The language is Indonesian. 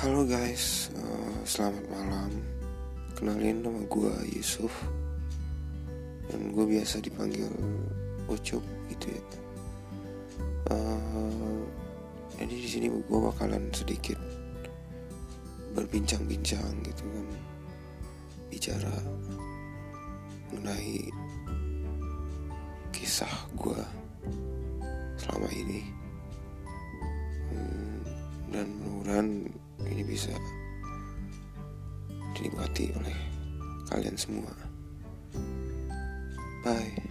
Halo guys, uh, selamat malam. Kenalin nama gue Yusuf dan gue biasa dipanggil Ucup gitu ya. Uh, jadi di sini gue bakalan sedikit berbincang-bincang gitu kan, bicara mengenai kisah gue selama ini hmm, dan mudah-mudahan ini bisa dinikmati oleh kalian semua. Bye.